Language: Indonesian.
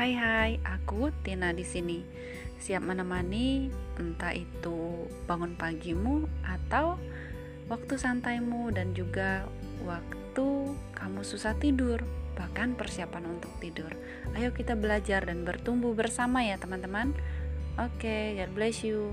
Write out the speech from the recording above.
Hai hai, aku Tina di sini. Siap menemani entah itu bangun pagimu atau waktu santaimu dan juga waktu kamu susah tidur, bahkan persiapan untuk tidur. Ayo kita belajar dan bertumbuh bersama ya, teman-teman. Oke, okay, God bless you.